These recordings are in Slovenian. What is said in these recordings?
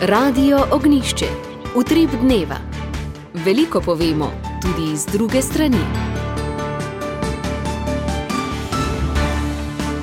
Radio Ognišče, utrip dneva. Veliko povemo tudi iz druge strani.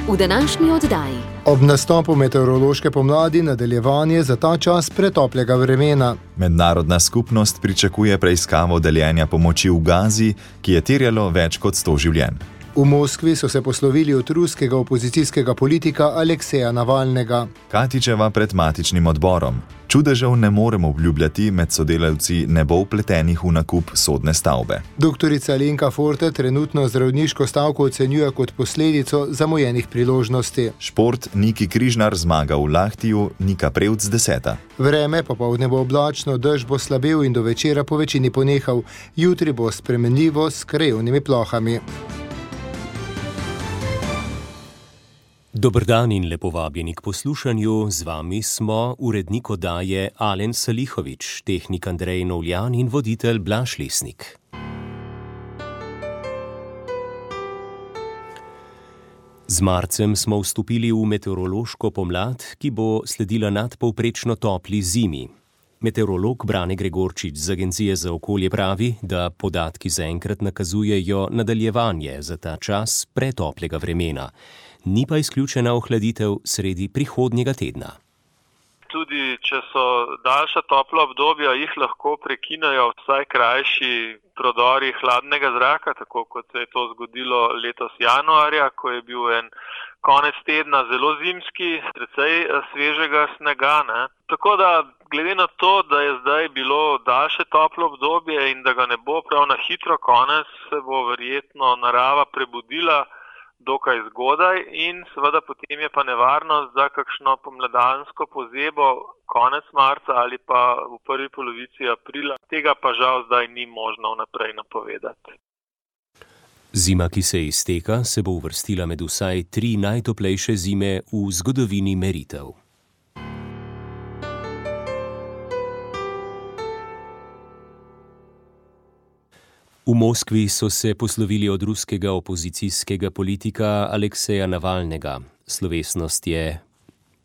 V današnji oddaji. Ob nastopu meteorološke pomladi nadaljevanje za ta čas pretoplega vremena. Mednarodna skupnost pričakuje preiskavo deljenja pomoči v Gazi, ki je terjalo več kot 100 življenj. V Moskvi so se poslovili od ruskega opozicijskega politika Alekseja Navalnega. Katičeva pred matičnim odborom. Čudežev ne moremo obljubljati, med sodelavci ne bo upletenih v nakup sodne stavbe. Doktorica Lenka Forte trenutno zdravniško stavko ocenjuje kot posledico zamujenih priložnosti. Šport Niki Križnar zmaga v Lahtiju, Nika Prevc deseta. Vreme popovdne bo oblačno, dež bo slabel in do večera po večini ponehal, jutri bo spremenljivo s krajovnimi plohami. Dobr dan in lepo vabljeni k poslušanju. Z vami smo urednik oddaje Alen Salihovič, tehnik Andrej Novljan in voditelj Blaž Lesnik. Z marcem smo vstopili v meteorološko pomlad, ki bo sledila nadpovprečno topli zimi. Meteorolog Brane Gregorčič z Agencije za okolje pravi, da podatki zaenkrat nakazujejo nadaljevanje za ta čas pretoplega vremena ni pa izključena ohladitev sredi prihodnjega tedna. Tudi če so daljša topla obdobja, jih lahko prekinejo vsaj krajši prodori hladnega zraka, tako kot se je to zgodilo letos januarja, ko je bil en konec tedna zelo zimski, precej eh, svežega snega. Ne? Tako da, glede na to, da je zdaj bilo daljše toplo obdobje in da ga ne bo prav na hitro konec, se bo verjetno narava prebudila dokaj zgodaj in seveda potem je pa nevarnost za kakšno pomladansko pozebo konec marca ali pa v prvi polovici aprila. Tega pa žal zdaj ni možno vnaprej napovedati. Zima, ki se izteka, se bo uvrstila med vsaj tri najtoplejše zime v zgodovini meritev. V Moskvi so se poslovili od ruskega opozicijskega politika Alekseja Navalnega. Slovesnost je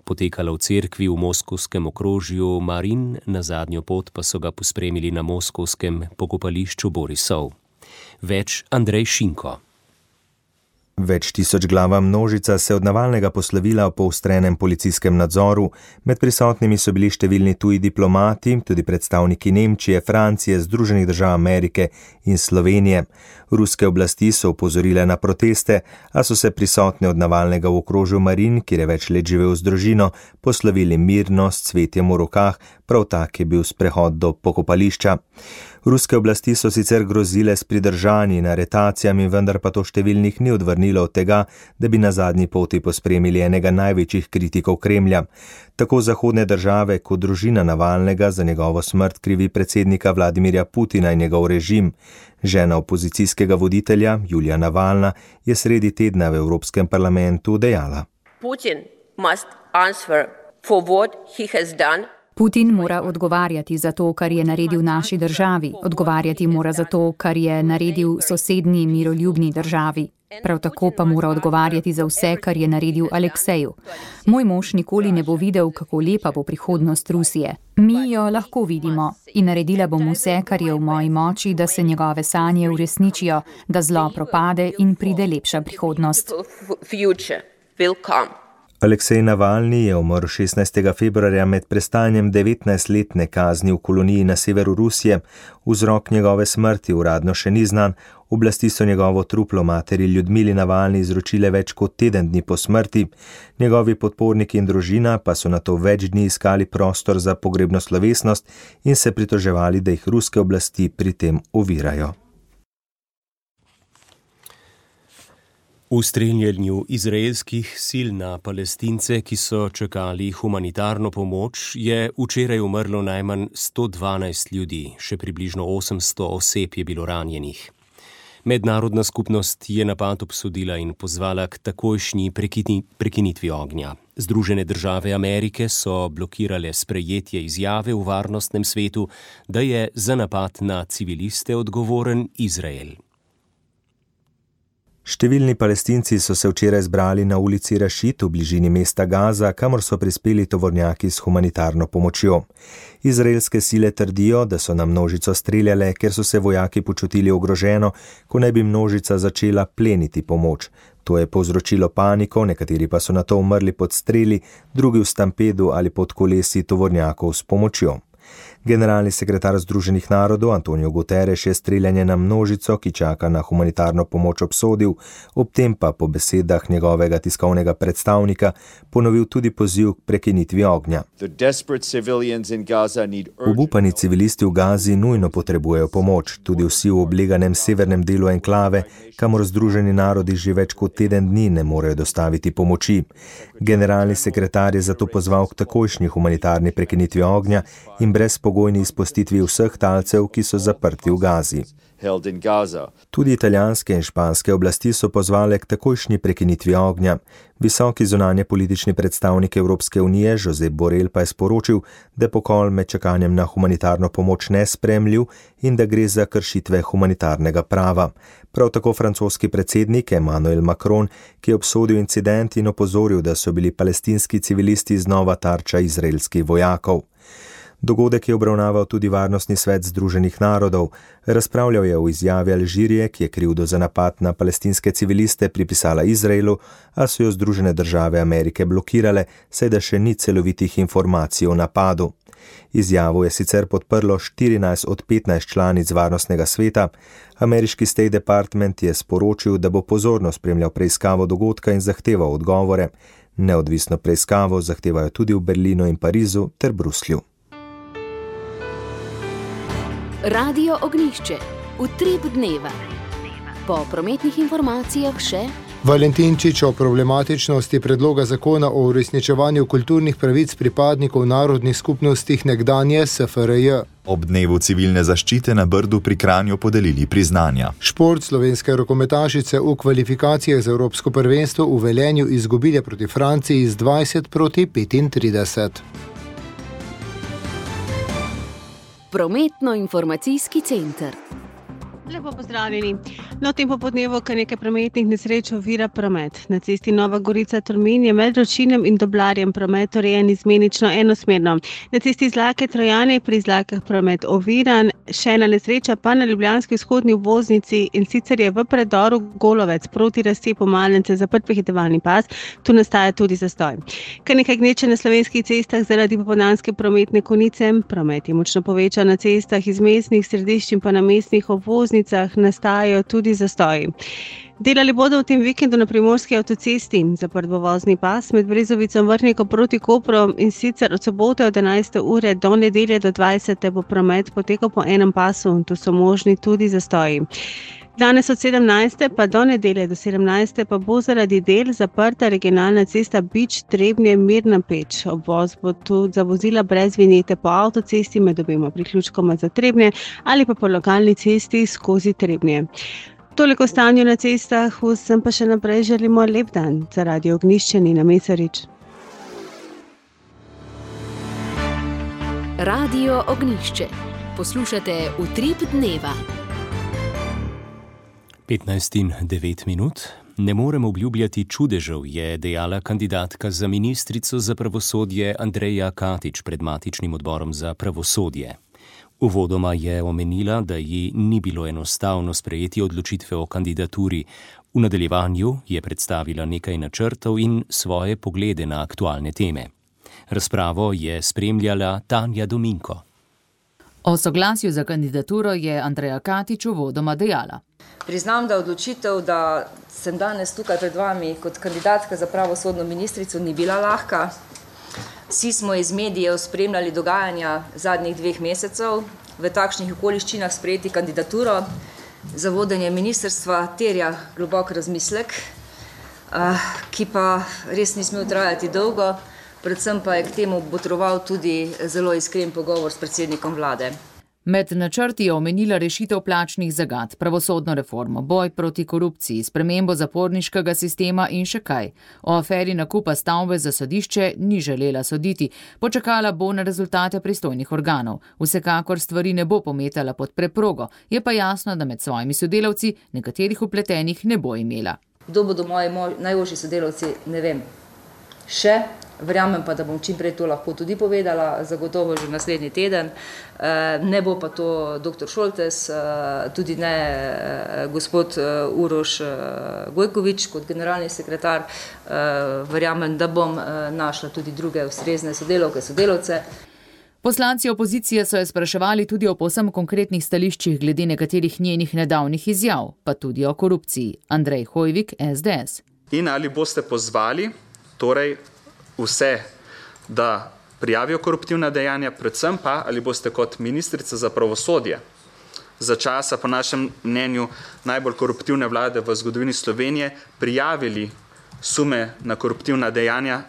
potekala v cerkvi v moskovskem okrožju Marin, na zadnjo pot pa so ga pospremili na moskovskem pokopališču Borisov. Več Andrej Šinko. Več tisoč glava množica se je od Navalnega poslovila v poustrenem policijskem nadzoru, med prisotnimi so bili številni tuji diplomati, tudi predstavniki Nemčije, Francije, Združenih držav Amerike in Slovenije. Ruske oblasti so upozorile na proteste, a so se prisotni od Navalnega v okrožju Marin, kjer je več let živel z družino, poslovili mirno s cvetjem v rokah, prav tak je bil sprehod do pokopališča. Ruske oblasti so sicer grozile s pridržanji in aretacijami, vendar pa to številnih ni odvrnilo od tega, da bi na zadnji poti pospremili enega največjih kritikov Kremlja. Tako zahodne države kot družina Navalnega za njegovo smrt krivi predsednika Vladimirja Putina in njegov režim. Žena opozicijskega voditelja Julija Navalna je sredi tedna v Evropskem parlamentu dejala: Putin must answer for what he has done Putin mora odgovarjati za to, kar je naredil naši državi, odgovarjati mora za to, kar je naredil sosednji miroljubni državi. Prav tako pa mora odgovarjati za vse, kar je naredil Alekseju. Moj mož nikoli ne bo videl, kako lepa bo prihodnost Rusije. Mi jo lahko vidimo in naredila bom vse, kar je v moji moči, da se njegove sanje uresničijo, da zlo propade in pride lepša prihodnost. Aleksej Navalni je umrl 16. februarja med prestanjem 19-letne kazni v koloniji na severu Rusije. Vzrok njegove smrti uradno še ni znan. Oblasti so njegovo truplo materi Ljudmili Navalni izročile več kot teden dni po smrti. Njegovi podporniki in družina pa so na to več dni iskali prostor za pogrebno slovesnost in se pritoževali, da jih ruske oblasti pri tem ovirajo. V streljanju izraelskih sil na palestince, ki so čakali humanitarno pomoč, je včeraj umrlo najmanj 112 ljudi, še približno 800 oseb je bilo ranjenih. Mednarodna skupnost je napad obsodila in pozvala k takojšnji prekinitvi ognja. Združene države Amerike so blokirale sprejetje izjave v varnostnem svetu, da je za napad na civiliste odgovoren Izrael. Številni palestinci so se včeraj zbrali na ulici Rašit v bližini mesta Gaza, kamor so prispeli tovornjaki s humanitarno pomočjo. Izraelske sile trdijo, da so na množico streljale, ker so se vojaki počutili ogroženo, ko naj bi množica začela pleniti pomoč. To je povzročilo paniko, nekateri pa so na to umrli pod streli, drugi v stampedu ali pod kolesi tovornjakov s pomočjo. Generalni sekretar Združenih narodov Antonijo Guterres je streljanje na množico, ki čaka na humanitarno pomoč, obsodil, ob tem pa po besedah njegovega tiskovnega predstavnika ponovil tudi poziv k prekinitvi ognja. Obupani civilisti v Gazi nujno potrebujejo pomoč, tudi vsi v obleganem severnem delu enklave, kamor Združeni narodi že več kot teden dni ne morejo dostaviti pomoči. Generalni sekretar je zato pozval k takojšnji humanitarni prekinitvi ognja in brezpogojni izpustitvi vseh talcev, ki so zaprti v Gazi. Tudi italijanske in španske oblasti so pozvale k takojšnji prekinitvi ognja. Visoki zunanje politični predstavnik Evropske unije Josep Borel pa je sporočil, da je pokol med čakanjem na humanitarno pomoč nespremljiv in da gre za kršitve humanitarnega prava. Prav tako francoski predsednik Emmanuel Macron, ki je obsodil incident in opozoril, da so bili palestinski civilisti znova tarča izraelskih vojakov. Dogodek je obravnaval tudi Varnostni svet Združenih narodov. Razpravljal je o izjavi Alžirije, ki je krivdo za napad na palestinske civiliste pripisala Izraelu, a so jo Združene države Amerike blokirale, saj da še ni celovitih informacij o napadu. Izjavo je sicer podprlo 14 od 15 članic Varnostnega sveta. Ameriški State Department je sporočil, da bo pozorno spremljal preiskavo dogodka in zahteval odgovore. Neodvisno preiskavo zahtevajo tudi v Berlinu in Parizu ter Bruslju. Radio Ognišče, utrip dneva. Po prometnih informacijah še. Valentinčič o problematičnosti predloga zakona o uresničevanju kulturnih pravic pripadnikov narodnih skupnosti nekdanje SFRJ. Ob dnevu civilne zaščite na Brdu pri Kranju podelili priznanja. Šport slovenske rokometašice v kvalifikacijah za Evropsko prvenstvo v Velenju izgubile proti Franciji z 20 proti 35. Prometno-informacijski center. Lepo pozdravljeni. No, tem popodnevu, kar nekaj prometnih nesreč ovira promet. Na cesti Nova Gorica Tolmin je med ročinem in doblarjem promet urejen izmenično enosmerno. Na cesti Zlake Trojane je pri Zlakah promet oviran, še ena nesreča pa na Ljubljanski vzhodni voznici in sicer je v predoru Golovec proti razcepu Malence zaprt prehitevalni pas, tu nastaja tudi zastoj. Kar nekaj gneče na slovenskih cestah zaradi popodanske prometne konice, promet je močno povečan na cestah iz mestnih središč in pa na mestnih obvoznicah železnicah nastajajo tudi zastoji. Delali bodo v tem vikendu na primorski avtocesti, zaprt bo vozni pas med Brezovico in Vrhnikom proti Kopru in sicer od sobote od 11. ure do nedelje do 20. bo promet potekal po enem pasu in tu so možni tudi zastoji. Danes od 17. pa do nedelje do 17. pa bo zaradi del zaprta regionalna cesta Bič Trebnje Mirna Peč. Obvoz bo tudi za vozila brez vinjete po avtocesti med obema priključkoma za Trebnje ali pa po lokalni cesti skozi Trebnje. Toliko stanju na cestah, vsem pa še naprej želimo lep dan zaradi ogniščeni na Mesarič. Radio Ognišče. Poslušate utrip dneva. 15 in 9 minut. Ne morem obljubljati čudežev, je dejala kandidatka za ministrico za pravosodje Andreja Katič pred matičnim odborom za pravosodje. Uvodoma je omenila, da ji ni bilo enostavno sprejeti odločitve o kandidaturi. V nadaljevanju je predstavila nekaj načrtov in svoje poglede na aktualne teme. Razpravo je spremljala Tanja Dominko. O soglasju za kandidaturo je Andreja Katič uvodoma dejala. Priznam, da odločitev, da sem danes tukaj pred vami kot kandidatka za pravosodno ministrico, ni bila lahka. Vsi smo iz medijev spremljali dogajanja zadnjih dveh mesecev, v takšnih okoliščinah sprejeti kandidaturo za vodenje ministrstva terja globok razmislek, ki pa res ni smel trajati dolgo, predvsem pa je k temu potreboval tudi zelo iskren pogovor s predsednikom vlade. Med načrti je omenila rešitev plačnih zagad, pravosodno reformo, boj proti korupciji, spremembo zaporniškega sistema in še kaj. O aferi nakupa stavbe za sodišče ni želela soditi, počakala bo na rezultate pristojnih organov. Vsekakor stvari ne bo pometala pod preprogo, je pa jasno, da med svojimi sodelavci nekaterih upletenih ne bo imela. Kdo bodo moji najožji sodelavci, ne vem. Še Verjamem pa, da bom čim prej to lahko tudi povedala, zagotovo že naslednji teden. Eh, ne bo pa to dr. Šoltes, eh, tudi ne eh, gospod Uroš Gojkovič kot generalni sekretar. Verjamem, da bom našla tudi druge ustrezne sodelovke, sodelovce. Poslanci opozicije so jo spraševali tudi o posem konkretnih stališčih glede nekaterih njenih nedavnih izjav, pa tudi o korupciji. Andrej Hojvik, SDS. In ali boste pozvali, torej vse, da prijavijo koruptivna dejanja, predvsem pa ali boste kot ministrica za pravosodje za časa, po našem mnenju, najbolj koruptivne vlade v zgodovini Slovenije prijavili sume na koruptivna dejanja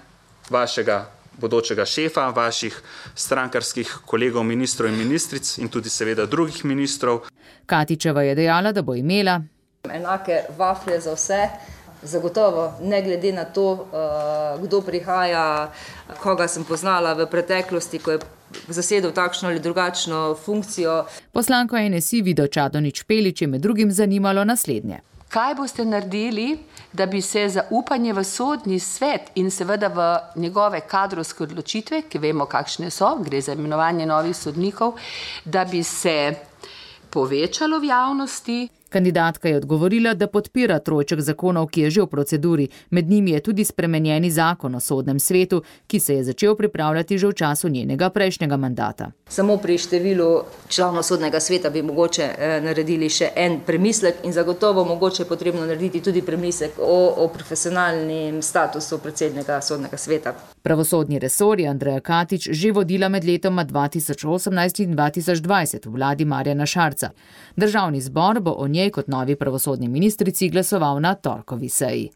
vašega bodočega šefa, vaših strankarskih kolegov, ministrov in ministric in tudi seveda drugih ministrov. Katičeva je dejala, da bo imela enake vaflje za vse. Zagotovo, ne glede na to, eh, kdo prihaja, koga sem poznala v preteklosti, ko je zasedel takšno ali drugačno funkcijo. Poslanko NSI Vido Čadonič Pelič je med drugim zanimalo naslednje. Kaj boste naredili, da bi se zaupanje v sodni svet in seveda v njegove kadrovske odločitve, ki vemo, kakšne so, gre za imenovanje novih sodnikov, da bi se povečalo v javnosti? Kandidatka je odgovorila, da podpira trojček zakonov, ki je že v proceduri. Med njimi je tudi spremenjeni zakon o sodnem svetu, ki se je začel pripravljati že v času njenega prejšnjega mandata. Samo pri številu članov sodnega sveta bi mogoče eh, naredili še en premislek in zagotovo mogoče je potrebno narediti tudi premislek o, o profesionalnem statusu predsednika sodnega sveta. Pravosodni resor je Andreja Katič že vodila med letoma 2018 in 2020 v vladi Marjana Šarca. Državni zbor bo o njej kot novi pravosodni ministrici glasoval na torkovi seji.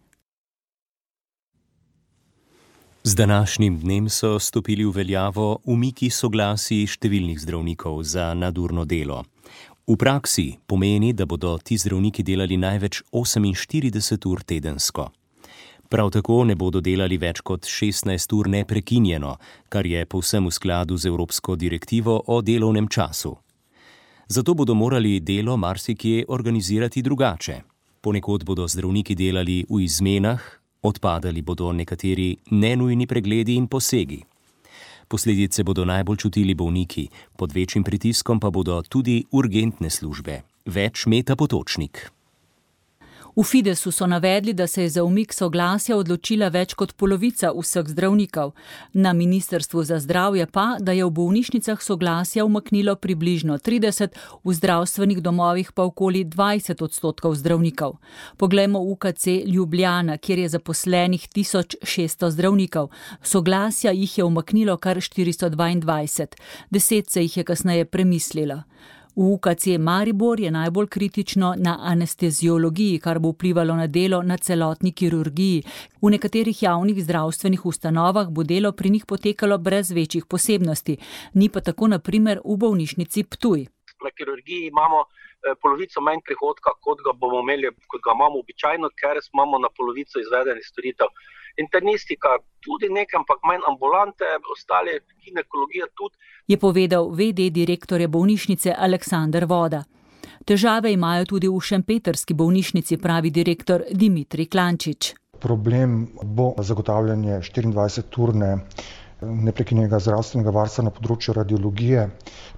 Z današnjim dnem so stopili v veljavo umiki soglasij številnih zdravnikov za nadurno delo. V praksi pomeni, da bodo ti zdravniki delali največ 48 ur tedensko. Prav tako ne bodo delali več kot 16 ur neprekinjeno, kar je povsem v skladu z Evropsko direktivo o delovnem času. Zato bodo morali delo marsikje organizirati drugače. Ponekod bodo zdravniki delali v izmenah, odpadali bodo nekateri nenujni pregledi in posegi. Posledice bodo najbolj čutili bolniki, pod večjim pritiskom pa bodo tudi urgentne službe. Več meta potočnik. V Fidesu so navedli, da se je za umik soglasja odločila več kot polovica vseh zdravnikov. Na Ministrstvu za zdravje pa, da je v bolnišnicah soglasja umaknilo približno 30, v zdravstvenih domovih pa okoli 20 odstotkov zdravnikov. Poglejmo UKC Ljubljana, kjer je zaposlenih 1600 zdravnikov. Soglasja jih je umaknilo kar 422, deset se jih je kasneje premislilo. V UKC Maribor je najbolj kritično na anesteziologiji, kar bo vplivalo na delo na celotni kirurgiji. V nekaterih javnih zdravstvenih ustanovah bo delo pri njih potekalo brez večjih posebnosti, ni pa tako naprimer v bolnišnici Ptuj. Na kirurgiji imamo eh, polovico manj prihodka, kot ga bomo imeli, kot ga imamo običajno, ker imamo na polovico izvedenih storitev internistika, tudi nekaj, ampak manj ambulante, ostale ginekologije tudi. Je povedal VD direktorja bolnišnice Aleksandr Voda. Težave imajo tudi v Šempetrski bolnišnici, pravi direktor Dimitri Klančič. Problem bo zagotavljanje 24-urne neprekinjenega zdravstvenega varstva na področju radiologije,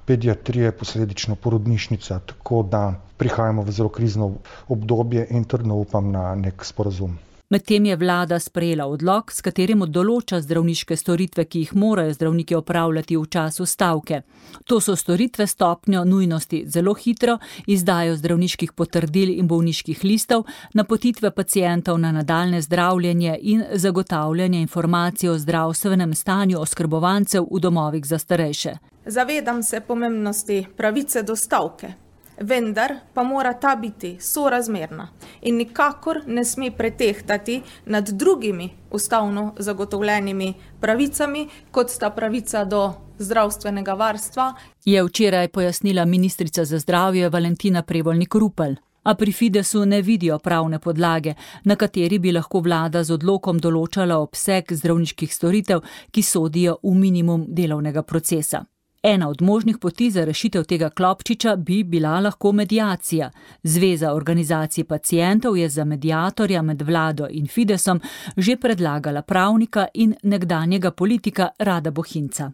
pediatrije, posledično porodnišnica, tako da prihajamo v zelo krizno obdobje in trdno upam na nek sporazum. Medtem je vlada sprejela odlog, s katerim določa zdravniške storitve, ki jih morajo zdravniki opravljati v času stavke. To so storitve stopnjo nujnosti zelo hitro, izdajo zdravniških potrdil in bolniških listov, napotitve pacijentov na nadaljne zdravljenje in zagotavljanje informacij o zdravstvenem stanju oskrbovancev v domovih za starejše. Zavedam se pomembnosti pravice do stavke vendar pa mora ta biti sorazmerna in nikakor ne sme pretehtati nad drugimi ustavno zagotovljenimi pravicami, kot sta pravica do zdravstvenega varstva. Je včeraj pojasnila ministrica za zdravje Valentina Prevolnik Rupel. A pri Fidesu ne vidijo pravne podlage, na kateri bi lahko vlada z odlokom določala obseg zdravniških storitev, ki sodijo v minimum delovnega procesa. Ena od možnih poti za rešitev tega klopčiča bi bila lahko medijacija. Zveza organizacij pacijentov je za medijatorja med vlado in Fidesom že predlagala pravnika in nekdanjega politika Rada Bohinca.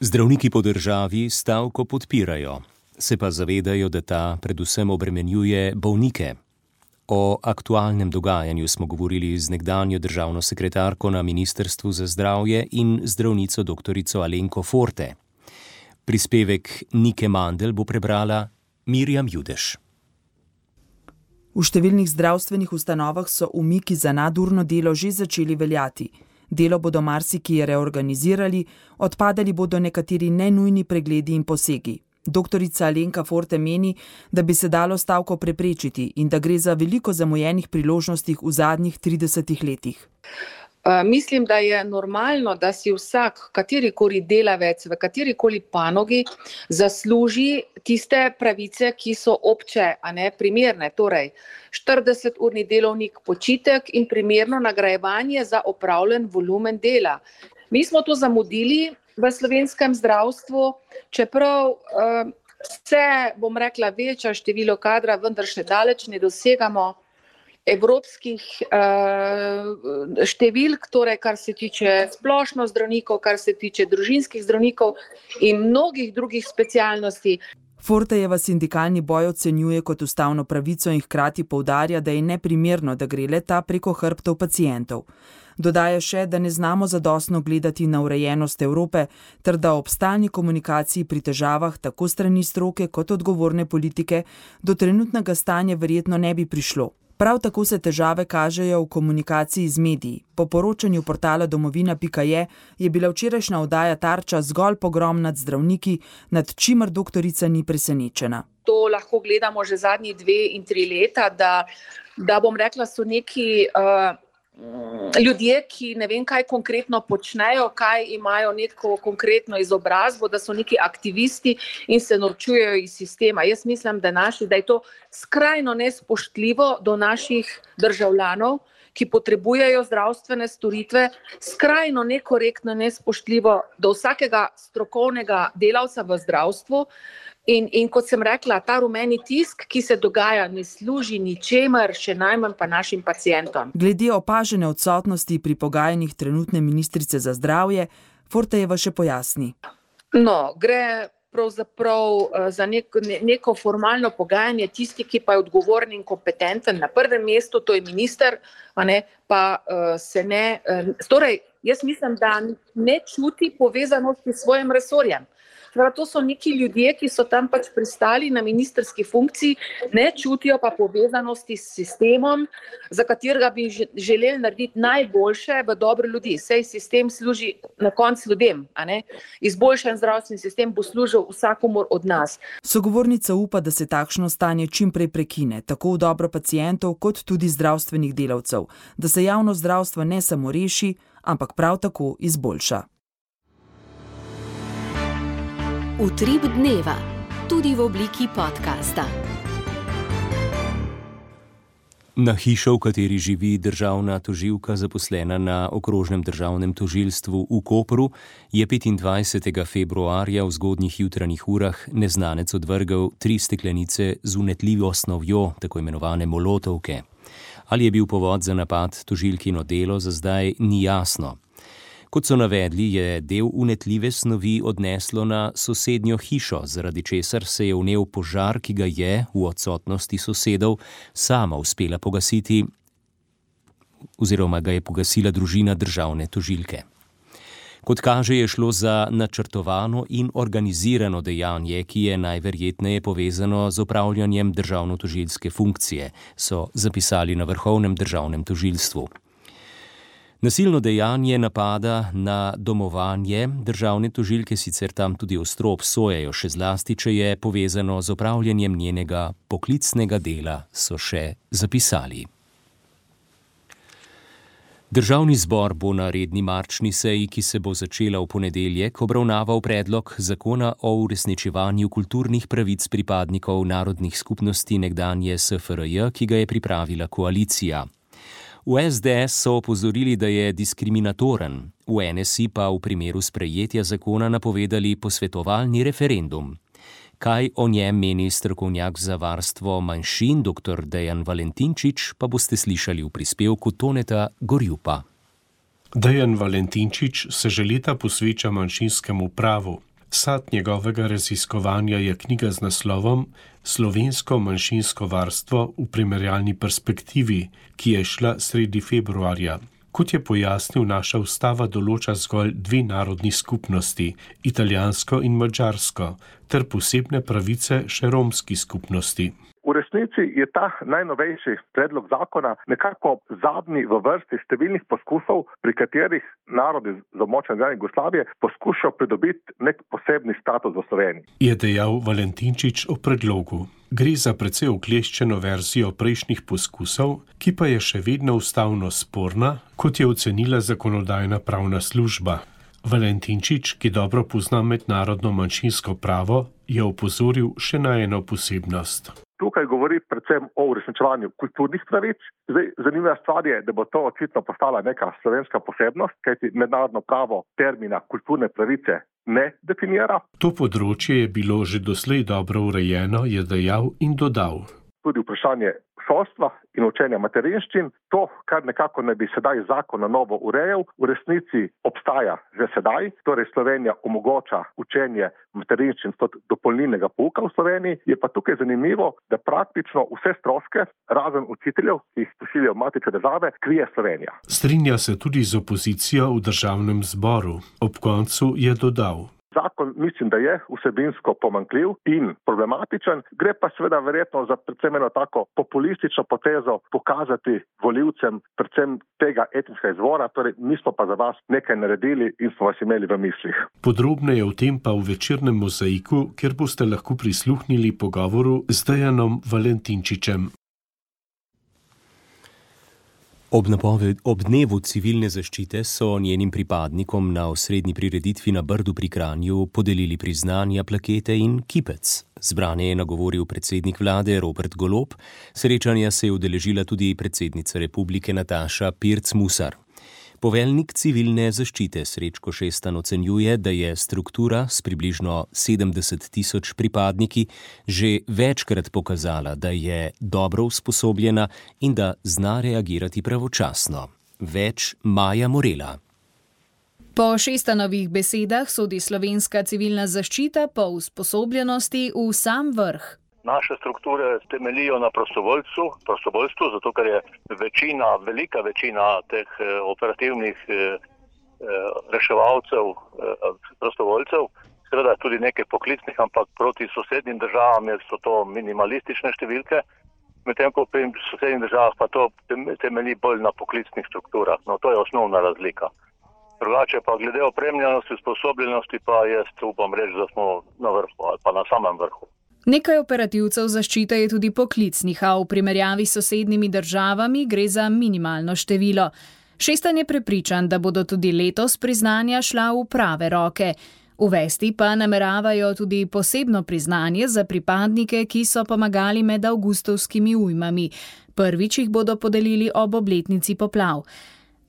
Zdravniki po državi stavko podpirajo, se pa zavedajo, da ta predvsem obremenjuje bolnike. O aktualnem dogajanju smo govorili z nekdanjo državno sekretarko na Ministrstvu za zdravje in zdravnico dr. Alenko Forte. Prispevek Nike Mandel bo prebrala Mirjam Judeš. V številnih zdravstvenih ustanovah so umiki za nadurno delo že začeli veljati. Delo bodo marsikje reorganizirali, odpadali bodo nekateri nenujni pregledi in posegi. Doktorica Alenka Forte meni, da bi se dalo stavko preprečiti in da gre za veliko zamujenih priložnosti v zadnjih 30 letih. Uh, mislim, da je normalno, da si vsak, katerikoli delavec v katerikoli panogi, zasluži tiste pravice, ki so obče, a ne primerne. Torej, 40-urni delovnik, počitek in primerno nagrajevanje za opravljen volumen dela. Mi smo to zamudili v slovenskem zdravstvu, čeprav vse, uh, bom rekla, večja število kadra, vendar še daleč ne dosegamo evropskih uh, številk, torej kar se tiče splošno zdravnikov, kar se tiče družinskih zdravnikov in mnogih drugih specialnosti. Fortejeva sindikalni boj ocenjuje kot ustavno pravico in hkrati povdarja, da je neprimerno, da gre le ta preko hrbtov pacijentov. Dodaja še, da ne znamo zadostno gledati na urejenost Evrope, ter da ob stalni komunikaciji pri težavah tako strani stroke kot odgovorne politike do trenutnega stanja verjetno ne bi prišlo. Prav tako se težave kažejo v komunikaciji z mediji. Po poročanju portala domovina.je je bila včerajšnja oddaja tarča zgolj pogrom nad zdravniki, nad čimer doktorica ni presenečena. To lahko gledamo že zadnji dve in tri leta, da, da bom rekla, so neki. Uh, ljudje, ki ne vem, kaj konkretno počnejo, kaj imajo neko konkretno izobrazbo, da so neki aktivisti in se norčujejo iz sistema. Jaz mislim, da, naši, da je to skrajno nespoštljivo do naših državljanov, ki potrebujejo zdravstvene storitve, skrajno nekorektno, nespoštljivo do vsakega strokovnega delavca v zdravstvu. In, in kot sem rekla, ta rumeni tisk, ki se dogaja, ne služi ničemer, še najmanj pa našim pacijentom. Glede opažene odsotnosti pri pogajanjih trenutne ministrice za zdravje, Fortejeva še pojasni. No, gre pravzaprav za neko, neko formalno pogajanje, tisti, ki pa je odgovoren in kompetenten na prvem mestu, to je minister, ne, pa uh, se ne. Uh, torej, jaz mislim, da ne čuti povezanosti s svojim resorjem. Prav, to so neki ljudje, ki so tam pač pristali na ministerski funkciji, ne čutijo pa povezanosti s sistemom, za katerega bi želeli narediti najboljše v dobro ljudi. Sej sistem služi na koncu ljudem. Izboljšan zdravstveni sistem bo služil vsakomor od nas. Sogovornica upa, da se takšno stanje čim prej prekine, tako v dobro pacijentov, kot tudi zdravstvenih delavcev, da se javno zdravstvo ne samo reši, ampak prav tako izboljša. Utrip dneva, tudi v obliki podcasta. Na hišo, v kateri živi državna toživka, zaposlena na okrožnem državnem tožilstvu v Kopru, je 25. februarja v zgodnjih jutranjih urah neznanec odvrgel tri steklenice z unetljivo snovjo, tako imenovane molotovke. Ali je bil povod za napad tožilkino delo, za zdaj ni jasno. Kot so navedli, je del unetljive snovi odneslo na sosednjo hišo, zaradi česar se je vnev požar, ki ga je v odsotnosti sosedov sama uspela pogasiti, oziroma ga je pogasila družina državne tožilke. Kot kaže, je šlo za načrtovano in organizirano dejanje, ki je najverjetneje povezano z opravljanjem državno-tožilske funkcije, so zapisali na Vrhovnem državnem tožilstvu. Nasilno dejanje napada na domovanje državne tožilke sicer tam tudi ostro obsojajo, še zlasti, če je povezano z opravljanjem njenega poklicnega dela, so še zapisali. Državni zbor bo na redni marčni seji, ki se bo začela v ponedeljek, obravnaval predlog zakona o uresničevanju kulturnih pravic pripadnikov narodnih skupnosti nekdanje SFRJ, ki ga je pripravila koalicija. V SDS so opozorili, da je diskriminatoren, v NSI pa v primeru sprejetja zakona napovedali posvetovalni referendum. Kaj o njem meni strokovnjak za varstvo manjšin dr. Dejan Valentinčič, pa boste slišali v prispevku Toneta Gorjupa. Dejan Valentinčič se že leta posveča manjšinskemu pravu. Sad njegovega raziskovanja je knjiga z naslovom Slovensko manjšinsko varstvo v primerjalni perspektivi, ki je šla sredi februarja. Kot je pojasnil, naša ustava določa zgolj dve narodni skupnosti, italijansko in mačarsko, ter posebne pravice še romski skupnosti. V resnici je ta najnovejši predlog zakona nekako zadnji v vrsti številnih poskusov, pri katerih narodi z območja Zdravne Jugoslavije poskušajo pridobiti nek posebni status v Sloveniji. Je dejal Valentinčič o predlogu. Gre za precej okleščeno verzijo prejšnjih poskusov, ki pa je še vedno ustavno sporna, kot je ocenila zakonodajna pravna služba. Valentinčič, ki dobro pozna mednarodno manjšinsko pravo, je opozoril še na eno posebnost. Tukaj govori predvsem o uresničevanju kulturnih pravic. Zdaj, zanimiva stvar je, da bo to očitno postala neka slovenska posebnost, kajti mednarodno pravo termina kulturne pravice ne definira. To področje je bilo že doslej dobro urejeno, je dejal in dodal. Tudi vprašanje šolstva in učenja materinščin, to, kar nekako ne bi sedaj zakon na novo urejal, v resnici obstaja že sedaj. Torej, Slovenija omogoča učenje materinščin kot dopolnilnega pouka v Sloveniji. Je pa tukaj zanimivo, da praktično vse stroške, razen učiteljev, ki jih pošiljajo matične države, krije Slovenija. Strinja se tudi z opozicijo v državnem zboru. Ob koncu je dodal. Zakon mislim, da je vsebinsko pomankljiv in problematičen, gre pa seveda verjetno za predvsem eno tako populistično potezo pokazati voljivcem predvsem tega etničnega izvora, torej mi smo pa za vas nekaj naredili in smo vas imeli v mislih. Podrobneje o tem pa v večernem mozaiku, kjer boste lahko prisluhnili pogovoru z Dejanom Valentinčičem. Ob, napoved, ob dnevu civilne zaščite so njenim pripadnikom na osrednji prireditvi na Brdu pri Kranju podelili priznanja, plakete in kipec. Zbrane je nagovoril predsednik vlade Robert Golob, srečanja se je udeležila tudi predsednica republike Nataša Pirc-Musar. Poveljnik civilne zaščite Srečko Šestan ocenjuje, da je struktura s približno 70 tisoč pripadniki že večkrat pokazala, da je dobro usposobljena in da zna reagirati pravočasno. Več Maja Morela. Po šestanovih besedah sodi slovenska civilna zaščita po usposobljenosti v sam vrh. Naše strukture temeljijo na prostovoljcu, prostovoljstvu, zato ker je večina, velika večina teh eh, operativnih eh, eh, reševalcev, prostovoljcev, seveda tudi nekaj poklicnih, ampak proti sosednjim državam so to minimalistične številke, medtem ko pri sosednjih državah pa to temelji bolj na poklicnih strukturah. No, to je osnovna razlika. Drugače pa glede opremljenosti, sposobljenosti pa jaz upam reči, da smo na vrhu ali pa na samem vrhu. Nekaj operativcev zaščite je tudi poklicnih, a v primerjavi s sosednjimi državami gre za minimalno število. Šestan je prepričan, da bodo tudi letos priznanja šla v prave roke. Uvesti pa nameravajo tudi posebno priznanje za pripadnike, ki so pomagali med avgustovskimi ujmami. Prvič jih bodo podelili ob obletnici poplav.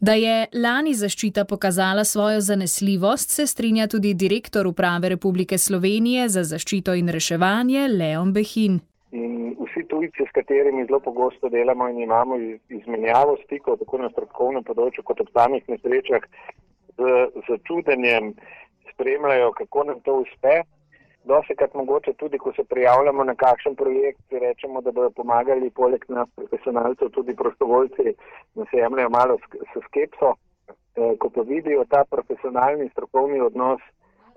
Da je lani zaščita pokazala svojo zanesljivost, se strinja tudi direktor uprave Republike Slovenije za zaščito in reševanje Leon Behin. In vsi tujci, s katerimi zelo pogosto delamo in imamo izmenjavo stikov, tako na strokovnem področju, kot ob samih nesrečah, z začudenjem spremljajo, kako nam to uspe. Dosekrat mogoče tudi, ko se prijavljamo na kakšen projekt, rečemo, da bodo pomagali poleg nas profesionalcev tudi prostovoljci, da se jemljajo malo s skepso. E, ko pa vidijo ta profesionalni strokovni odnos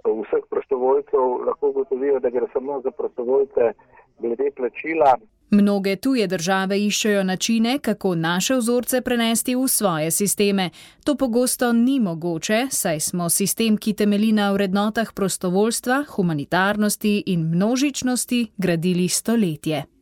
vseh prostovoljcev, lahko ugotovijo, da gre samo za prostovoljce glede plačila, Mnoge tuje države iščejo načine, kako naše vzorce prenesti v svoje sisteme. To pogosto ni mogoče, saj smo sistem, ki temelji na vrednotah prostovoljstva, humanitarnosti in množičnosti, gradili stoletje.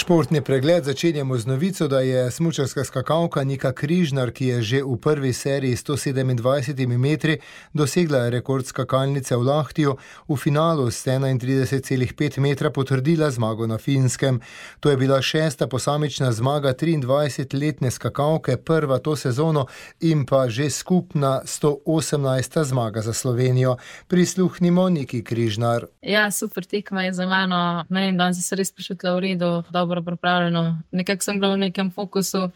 Športni pregled začenjamo z novico, da je smučarska skakalka Nika Križnar, ki je že v prvi seriji 127 metri dosegla rekord skakalnice v Lahtiju, v finalu s 31,5 metra potrdila zmago na Finskem. To je bila šesta posamična zmaga 23-letne skakalke, prva to sezono in pa že skupna 118. zmaga za Slovenijo. Prisluhnimo Niki Križnar. Ja, super tekma je za mano. Ne vem, danes se res počutila v redu dobro pripravljeno. Nekako sem bila v nekem fokusu,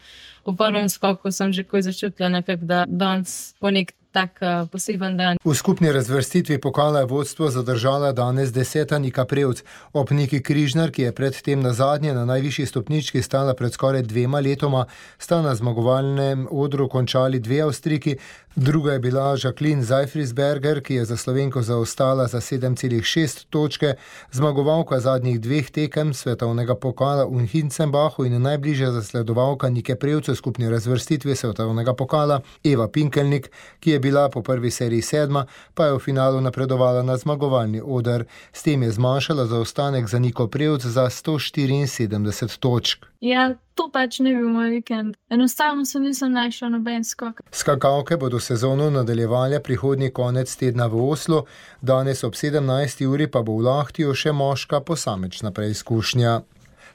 v prvem skoku sem že takoj začutila, nekak, da danes po nek tak uh, poseben dan. V skupni razvrstitvi pokala je vodstvo zadržala danes deseta Nika Prevc. Ob Niki Križnar, ki je predtem na zadnje na najvišji stopnički stala pred skoraj dvema letoma, sta na zmagovalnem odru končali dve Avstriki, Druga je bila Jacqueline Zajfrisberger, ki je za Slovenko zaostala za 7,6 točke, zmagovalka zadnjih dveh tekem svetovnega pokala v Hincenbachu in najbližja zasledovalka Nike Prevce v skupni razvrstitvi svetovnega pokala Eva Pinkelnik, ki je bila po prvi seriji sedma, pa je v finalu napredovala na zmagovalni odr. S tem je zmanjšala zaostanek za Niko Prevce za 174 točk. Ja, to pač ne bi moj vikend. Enostavno se nisem našel noben skok. Skakalke bodo sezono nadaljevale prihodnji konec tedna v Oslu, danes ob 17. uri pa bo v Lahtiju še moška posamečna preizkušnja.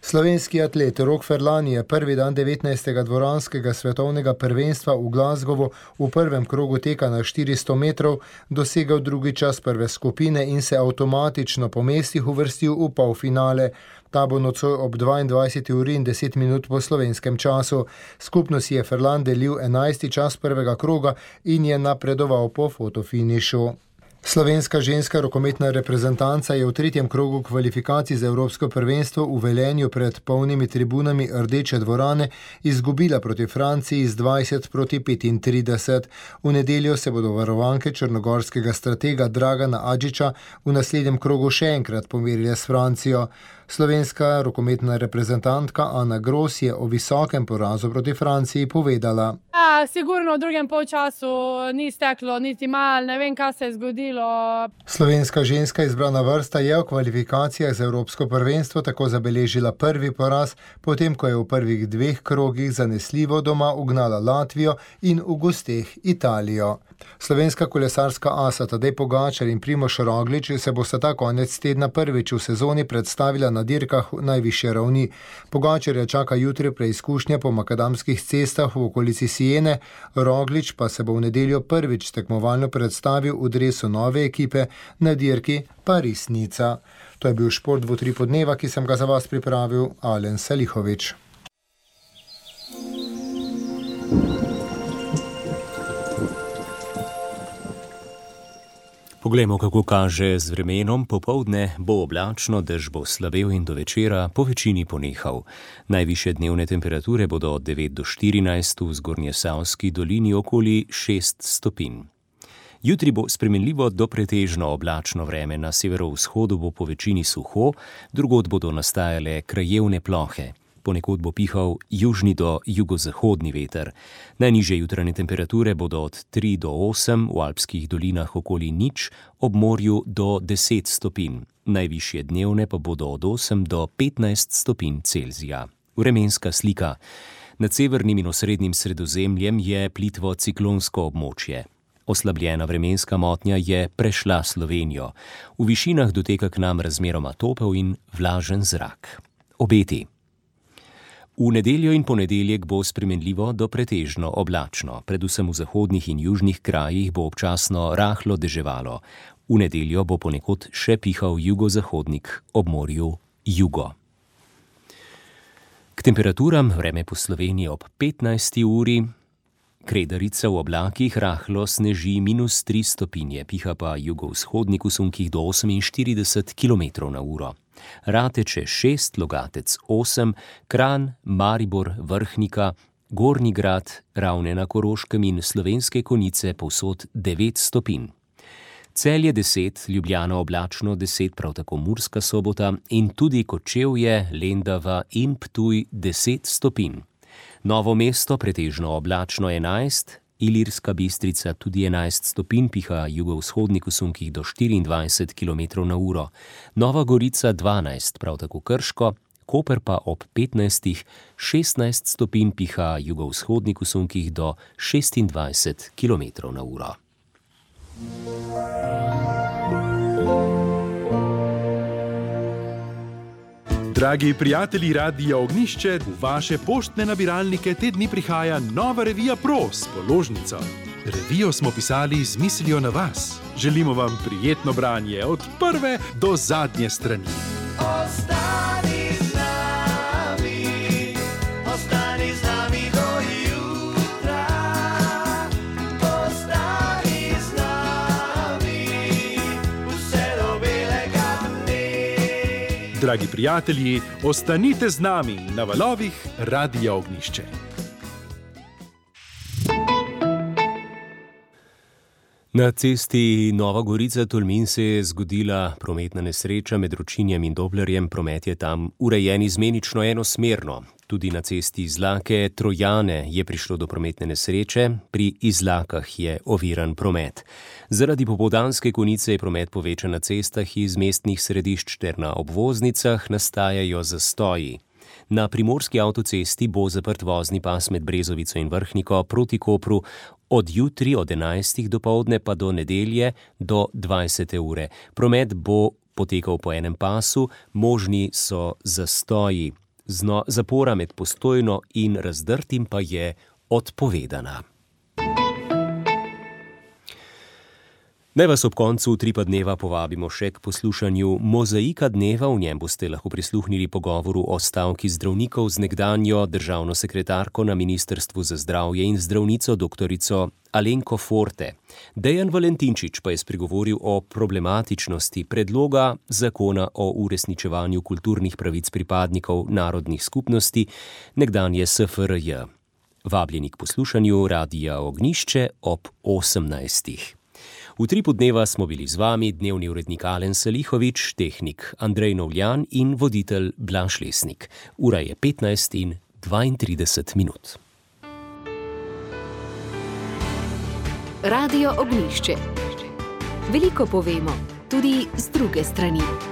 Slovenski atlet Rok Ferlani je prvi dan 19. dvoranskega svetovnega prvenstva v Glasgowu v prvem krogu teka na 400 metrov dosegel drugi čas prve skupine in se avtomatično po mestih uvrstil v polfinale. Ta bo nocoj ob 22. uri in 10 minut po slovenskem času. Skupno si je Ferland delil 11. čas prvega kroga in je napredoval po fotofinišu. Slovenska ženska rokometna reprezentanca je v tretjem krogu kvalifikacij za Evropsko prvenstvo v Velenju pred polnimi tribunami Rdeče dvorane izgubila proti Franciji z 20 proti 35. V nedeljo se bodo varovanke črnogorskega stratega Dragana Adžiča v naslednjem krogu še enkrat pomerile s Francijo. Slovenska rokometna reprezentantka Ana Gros je o visokem porazu proti Franciji povedala. Ja, sigurno v drugem polčasu ni steklo, niti malo, ne vem, kaj se je zgodilo. Slovenska ženska izbrana vrsta je v kvalifikacijah za Evropsko prvenstvo tako zabeležila prvi poraz, potem ko je v prvih dveh krogih zanesljivo doma ugnala Latvijo in v gosteh Italijo. Slovenska kolesarska asa Tadej Pogačar in Primoš Roglič se bosta ta konec tedna prvič v sezoni predstavila na dirkah najviše ravni. Pogačarja čaka jutri preizkušnja po makadamskih cestah v okolici Sijene, Roglič pa se bo v nedeljo prvič tekmovalno predstavil v dresu nove ekipe na dirki Paris-Nica. To je bil šport v tri podneva, ki sem ga za vas pripravil, Alen Salihovič. Poglejmo, kako kaže z vremenom. Popovdne bo oblačno, dež bo slabel in do večera po večini ponehal. Najviše dnevne temperature bodo od 9 do 14 v zgornje Savski dolini okoli 6 stopinj. Jutri bo spremenljivo do pretežno oblačno vreme, na severovzhodu bo po večini suho, drugod bodo nastajale krajevne plohe ponekod bo pihal južni do jugozahodni veter. Najniže jutranje temperature bodo od 3 do 8 v alpskih dolinah okoli nič, ob morju do 10 stopinj, najvišje dnevne pa bodo od 8 do 15 stopinj Celzija. Vremenska slika. Nad severnim in osrednjim sredozemljem je plitvo ciklonsko območje. Oslabljena vremenska motnja je prešla Slovenijo. V višinah doteka k nam razmeroma topel in vlažen zrak. Obeti. V nedeljo in ponedeljek bo spremenljivo do pretežno oblačno, predvsem v zahodnih in južnih krajih bo občasno rahlo deževalo. V nedeljo bo ponekod še pihal jugozahodnik ob morju jugo. K temperaturam vreme po Sloveniji ob 15. uri. Kredarica v oblakih rahlo sneži minus 3 stopinje, piha pa jugovzhodnik v sunkih do 48 km na uro. Rateče 6, Logatec 8, Kran, Maribor, Vrhnika, Gorni grad, Ravne na Koroškem in Slovenske konice povsod 9 stopinj. Celje 10, Ljubljana oblačno 10, prav tako Murska sobota in tudi Kočevje, Lendava in Ptuj 10 stopinj. Novo mesto pretežno oblačno 11, Ilirska bistrica tudi 11 stopinj piha jugovzhodnik v sunkih do 24 km na uro, Nova Gorica 12, prav tako Krško, Koper pa ob 15, 16 stopinj piha jugovzhodnik v sunkih do 26 km na uro. Dragi prijatelji Radia Ognišče, v vaše poštne nabiralnike te dni prihaja nova revija Pros, položnica. Revijo smo pisali z mislijo na vas. Želimo vam prijetno branje od prve do zadnje strani. Ostani Dragi prijatelji, ostanite z nami na valovih Radia Ognišče. Na cesti Nova Gorica Tolmin se je zgodila prometna nesreča med Ročinjem in Doblerjem. Promet je tam urejen izmenično enosmerno. Tudi na cesti Izlake Trojane je prišlo do prometne nesreče, pri Izlakah je oviran promet. Zaradi popoldanske konice je promet povečan na cestah iz mestnih središč ter na obvoznicah nastajajo zastoji. Na primorski avtocesti bo zaprt vozni pas med Brezovico in Vrhniko proti Kopru od jutri od 11. do povdne pa do nedelje do 20. ure. Promet bo potekal po enem pasu, možni so zastoji. Zno, zapora med postojno in razdrtim pa je odpovedana. Naj vas ob koncu tripa dneva povabimo še k poslušanju Mozaika dneva, v njem boste lahko prisluhnili pogovoru o stavki zdravnikov z nekdanjo državno sekretarko na Ministrstvu za zdravje in zdravnico dr. Alenko Forte. Dejan Valentinčič pa je spregovoril o problematičnosti predloga zakona o uresničevanju kulturnih pravic pripadnikov narodnih skupnosti nekdanje SFRJ. Vabljeni k poslušanju Radija Ognišče ob 18. V tripu dneva smo bili z vami dnevni urednik Alen Salihovič, tehnik Andrej Novljan in voditelj Blaž Lesnik. Ura je 15 in 32 minut. Radio Ognišče. Veliko povemo, tudi z druge strani.